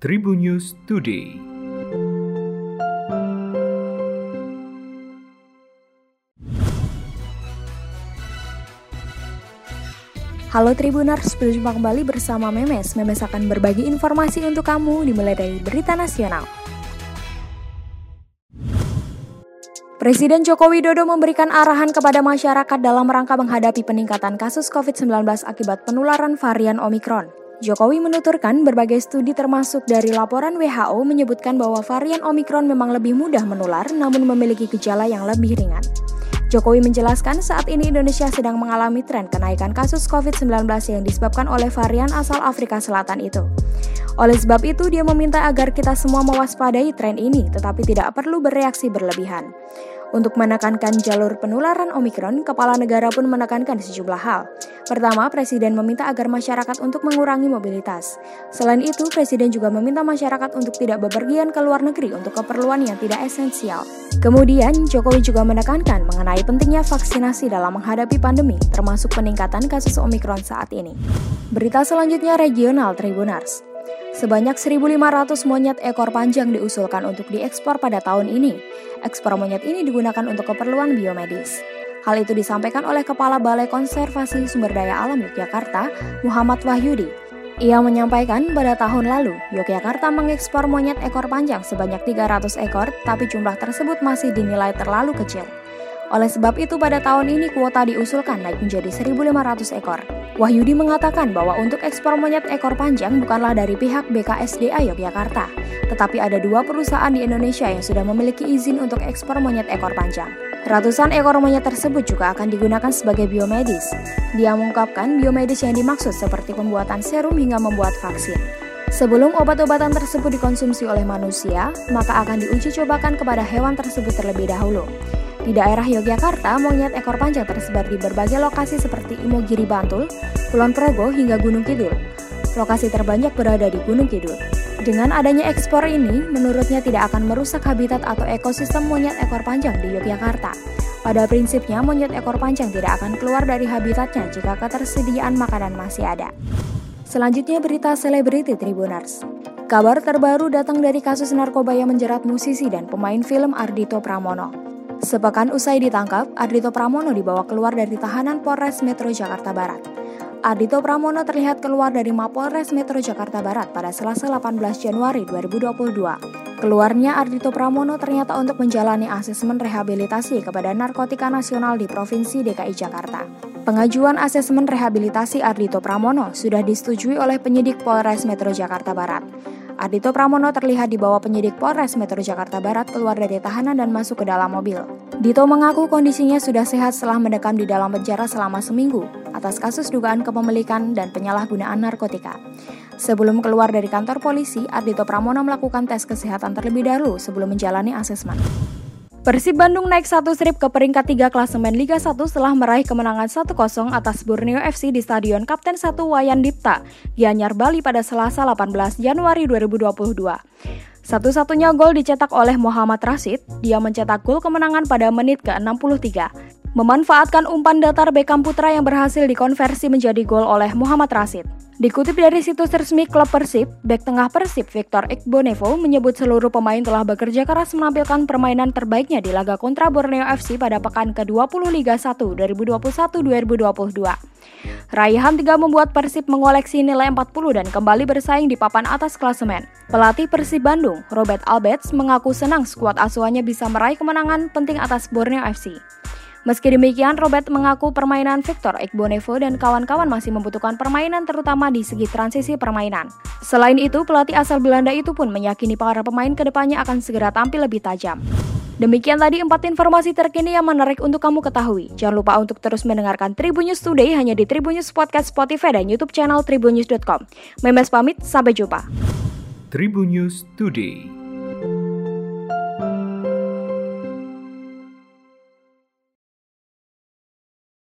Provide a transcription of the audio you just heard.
Tribun News Today. Halo Tribuners, berjumpa kembali bersama Memes. Memes akan berbagi informasi untuk kamu dimulai dari berita nasional. Presiden Joko Widodo memberikan arahan kepada masyarakat dalam rangka menghadapi peningkatan kasus COVID-19 akibat penularan varian Omikron. Jokowi menuturkan berbagai studi termasuk dari laporan WHO menyebutkan bahwa varian Omikron memang lebih mudah menular namun memiliki gejala yang lebih ringan. Jokowi menjelaskan saat ini Indonesia sedang mengalami tren kenaikan kasus COVID-19 yang disebabkan oleh varian asal Afrika Selatan itu. Oleh sebab itu, dia meminta agar kita semua mewaspadai tren ini, tetapi tidak perlu bereaksi berlebihan. Untuk menekankan jalur penularan Omikron, kepala negara pun menekankan sejumlah hal. Pertama, Presiden meminta agar masyarakat untuk mengurangi mobilitas. Selain itu, Presiden juga meminta masyarakat untuk tidak bepergian ke luar negeri untuk keperluan yang tidak esensial. Kemudian, Jokowi juga menekankan mengenai pentingnya vaksinasi dalam menghadapi pandemi, termasuk peningkatan kasus Omikron saat ini. Berita selanjutnya regional Tribunars. Sebanyak 1.500 monyet ekor panjang diusulkan untuk diekspor pada tahun ini. Ekspor monyet ini digunakan untuk keperluan biomedis. Hal itu disampaikan oleh Kepala Balai Konservasi Sumber Daya Alam Yogyakarta, Muhammad Wahyudi. Ia menyampaikan pada tahun lalu, Yogyakarta mengekspor monyet ekor panjang sebanyak 300 ekor, tapi jumlah tersebut masih dinilai terlalu kecil. Oleh sebab itu pada tahun ini kuota diusulkan naik menjadi 1.500 ekor. Wahyudi mengatakan bahwa untuk ekspor monyet ekor panjang bukanlah dari pihak BKSDA Yogyakarta, tetapi ada dua perusahaan di Indonesia yang sudah memiliki izin untuk ekspor monyet ekor panjang. Ratusan ekor monyet tersebut juga akan digunakan sebagai biomedis. Dia mengungkapkan biomedis yang dimaksud seperti pembuatan serum hingga membuat vaksin. Sebelum obat-obatan tersebut dikonsumsi oleh manusia, maka akan diuji cobakan kepada hewan tersebut terlebih dahulu. Di daerah Yogyakarta, monyet ekor panjang tersebar di berbagai lokasi seperti Imogiri Bantul, Kulon Progo, hingga Gunung Kidul. Lokasi terbanyak berada di Gunung Kidul. Dengan adanya ekspor ini, menurutnya tidak akan merusak habitat atau ekosistem monyet ekor panjang di Yogyakarta. Pada prinsipnya, monyet ekor panjang tidak akan keluar dari habitatnya jika ketersediaan makanan masih ada. Selanjutnya berita selebriti Tribunars. Kabar terbaru datang dari kasus narkoba yang menjerat musisi dan pemain film Ardito Pramono. Sepekan usai ditangkap, Ardito Pramono dibawa keluar dari tahanan Polres Metro Jakarta Barat. Ardito Pramono terlihat keluar dari Mapolres Metro Jakarta Barat pada Selasa 18 Januari 2022. Keluarnya Ardito Pramono ternyata untuk menjalani asesmen rehabilitasi kepada Narkotika Nasional di Provinsi DKI Jakarta. Pengajuan asesmen rehabilitasi Ardito Pramono sudah disetujui oleh penyidik Polres Metro Jakarta Barat. Ardito Pramono terlihat dibawa penyidik Polres Metro Jakarta Barat keluar dari tahanan dan masuk ke dalam mobil. Dito mengaku kondisinya sudah sehat setelah mendekam di dalam penjara selama seminggu atas kasus dugaan kepemilikan dan penyalahgunaan narkotika. Sebelum keluar dari kantor polisi, Ardito Pramono melakukan tes kesehatan terlebih dahulu sebelum menjalani asesmen. Persib Bandung naik satu strip ke peringkat 3 klasemen Liga 1 setelah meraih kemenangan 1-0 atas Borneo FC di Stadion Kapten 1 Wayan Dipta, Gianyar Bali pada Selasa 18 Januari 2022. Satu-satunya gol dicetak oleh Muhammad Rashid, dia mencetak gol kemenangan pada menit ke-63. Memanfaatkan umpan datar Beckham Putra yang berhasil dikonversi menjadi gol oleh Muhammad Rashid. Dikutip dari situs resmi klub Persib, bek tengah Persib Victor Iqbonevo menyebut seluruh pemain telah bekerja keras menampilkan permainan terbaiknya di laga kontra Borneo FC pada pekan ke-20 Liga 1 2021-2022. Raihan 3 membuat Persib mengoleksi nilai 40 dan kembali bersaing di papan atas klasemen. Pelatih Persib Bandung, Robert Alberts, mengaku senang skuad asuhannya bisa meraih kemenangan penting atas Borneo FC. Meski demikian, Robert mengaku permainan Victor Ekbonevo dan kawan-kawan masih membutuhkan permainan terutama di segi transisi permainan. Selain itu, pelatih asal Belanda itu pun meyakini para pemain ke depannya akan segera tampil lebih tajam. Demikian tadi empat informasi terkini yang menarik untuk kamu ketahui. Jangan lupa untuk terus mendengarkan Tribun News Today hanya di Tribun News Podcast Spotify dan YouTube channel tribunnews.com. Memes pamit, sampai jumpa. Tribun News Today.